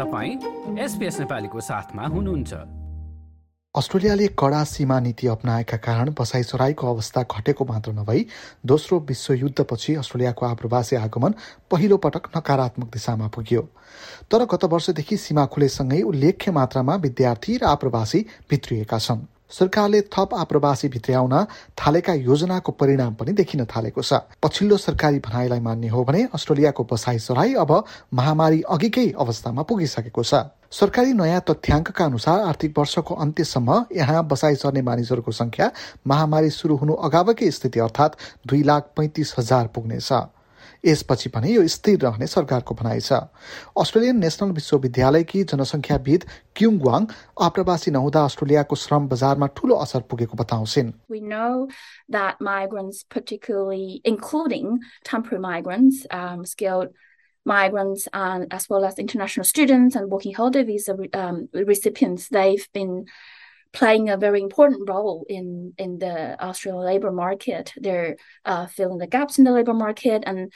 नेपालीको साथमा हुनुहुन्छ। अस्ट्रेलियाले कडा सीमा नीति अप्नाएका कारण बसाई सराईको अवस्था घटेको मात्र नभई दोस्रो विश्वयुद्धपछि अस्ट्रेलियाको आप्रवासी आगमन पहिलो पटक नकारात्मक दिशामा पुग्यो। तर गत वर्षदेखि सीमा खुलेसँगै उल्लेख्य मात्रामा विद्यार्थी र आप्रवासी भित्रिएका छन्। सरकारले थप आप्रवासी भित्र्याउन थालेका योजनाको परिणाम पनि देखिन थालेको छ। पछिल्लो सरकारी भनाइलाई मान्ने हो भने अस्ट्रेलियाको बसाई सराई अब महामारी अघिकै अवस्थामा पुगिसकेको छ। सरकारी नयाँ तथ्याङ्कका अनुसार आर्थिक वर्षको अन्त्यसम्म यहाँ बसाई सर्ने मानिसहरूको संख्या महामारी सुरु हुनु अगावकै स्थिति अर्थात् दुई लाख पैंतिस हजार पुग्नेछ। यसपछि पनि यो स्थिर रहने सरकारको भनाइ छ अस्ट्रेलियन नेशनल विश्वविद्यालयकी जनसङ्ख्याविद क्युङ वाङ आप्रवासी नहुँदा अस्ट्रेलियाको श्रम बजारमा ठूलो असर पुगेको बताउँछिन् We know that migrants, particularly including temporary migrants, um, skilled migrants, and as well as international students and working holiday visa um, recipients, they've been playing a very important role in in the Australian labor market. They're uh, filling the gaps in the labor market and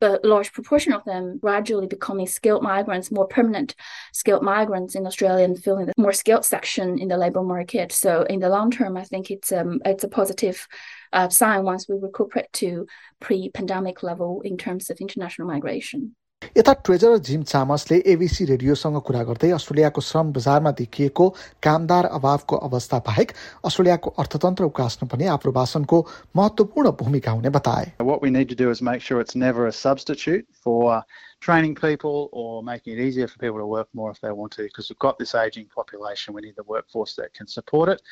a large proportion of them gradually becoming skilled migrants, more permanent skilled migrants in Australia and filling the more skilled section in the labor market. So in the long term, I think it's um, it's a positive uh, sign once we recuperate to pre-pandemic level in terms of international migration. यता treasurer Jim चामसले ABC रेडियोसँग कुरा गर्दै अस्ट्रेलियाको श्रम बजारमा देखिएको कामदार अभावको अवस्था बाहेक अस्ट्रेलियाको अर्थतन्त्र उकास्न पनि आप्रवासनको महत्वपूर्ण भूमिका हुने बताए What we need to do is make sure it's never a substitute for training people or making it easier for people to work more if they want to because we've got this aging population we need the workforce that can support it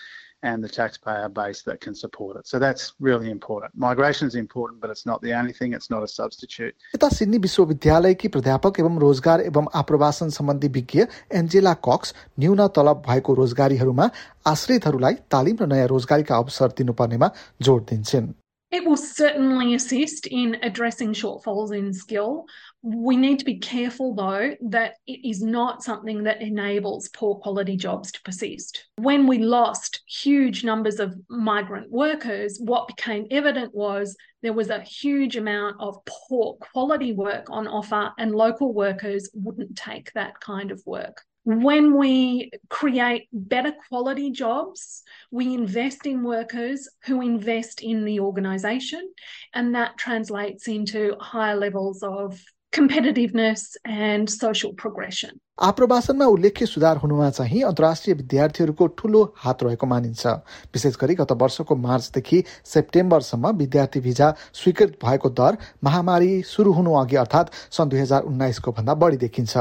and the taxpayer base that can support it. So that's really important. Migration is important, but it's not the only thing. It's not a substitute. यता Sydney विश्वविद्यालयकी प्राध्यापक एवं रोजगार एवं आप्रवासन सम्बन्धी विज्ञ Angela Cox's न्यून तलब भएको रोजगारीहरूमा आश्रितहरूलाई तालिम र नयाँ रोजगारीका अवसर दिनुपर्नेमा जोड दिन्छन् it will certainly assist in addressing shortfalls in skill. We need to be careful, though, that it is not something that enables poor quality jobs to persist. When we lost huge numbers of migrant workers, what became evident was there was a huge amount of poor quality work on offer, and local workers wouldn't take that kind of work when we create better quality jobs, we invest in workers who invest in the organisation, and that translates into higher levels of competitiveness and social progression. आप्रवासनमा उल्लेख्य सुधार हुनुमा चाहिँ अन्तर्राष्ट्रिय विद्यार्थीहरूको ठूलो हात रहेको मानिन्छ। विशेष गरी गत वर्षको मार्चदेखि सेप्टेम्बरसम्म विद्यार्थी भिजा स्वीकृत भएको दर महामारी सुरु हुनु अघि अर्थात् सन् दुई हजार उन्नाइसको भन्दा बढी देखिन्छ।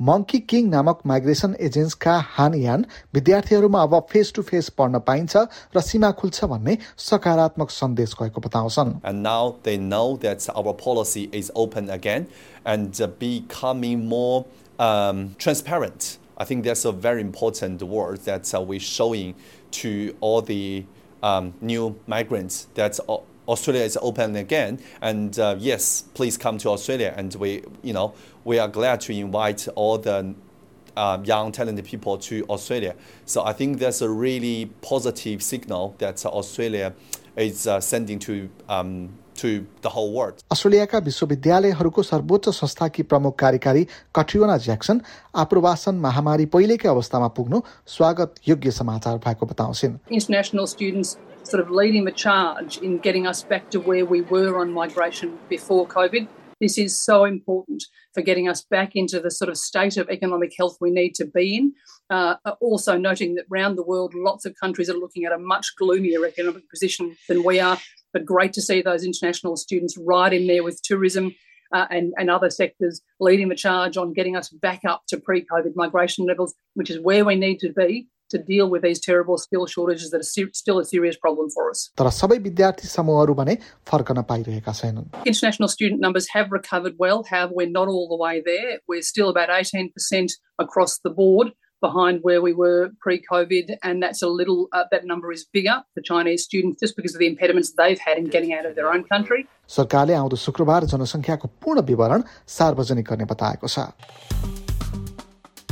मङ्की किङ नामक माइग्रेसन एजेन्ट्सका हान यान विद्यार्थीहरूमा अब फेस टु फेस पढ्न पाइन्छ र सीमा खुल्छ भन्ने सकारात्मक सन्देश गएको बताउँछन्। Um, transparent. I think that's a very important word that uh, we're showing to all the um, new migrants that uh, Australia is open again. And uh, yes, please come to Australia. And we, you know, we are glad to invite all the uh, young talented people to Australia. So I think that's a really positive signal that Australia is uh, sending to um, to the whole world. अस्ट्रेलियाका विश्वविद्यालयहरूको सर्वोच्च संस्थाकी प्रमुख कार्यकारी कट्रियोना Jackson आप्रवासन महामारी पहिलेकै अवस्थामा पुग्नु स्वागत योग्य समाचार भएको बताउँछिन् international students sort of leading the charge in getting us back to where we were on migration before COVID. This is so important for getting us back into the sort of state of economic health we need to be in. Uh, also, noting that around the world, lots of countries are looking at a much gloomier economic position than we are. But great to see those international students right in there with tourism uh, and, and other sectors leading the charge on getting us back up to pre COVID migration levels, which is where we need to be to deal with these terrible skill shortages that are still a serious problem for us. तर सबै विद्यार्थी समूहहरू भने फर्कन पाइरहेका छैनन् International student numbers have recovered well. However, we're not all the way there. We're still about 18% across the board behind where we were pre-COVID, and that's a little. Uh, that number is bigger for Chinese students just because of the impediments they've had in getting out of their own country. सरकारले आउँदो शुक्रबार जनसङ्ख्याको पूर्ण विवरण सार्वजनिक गर्ने बताएको छ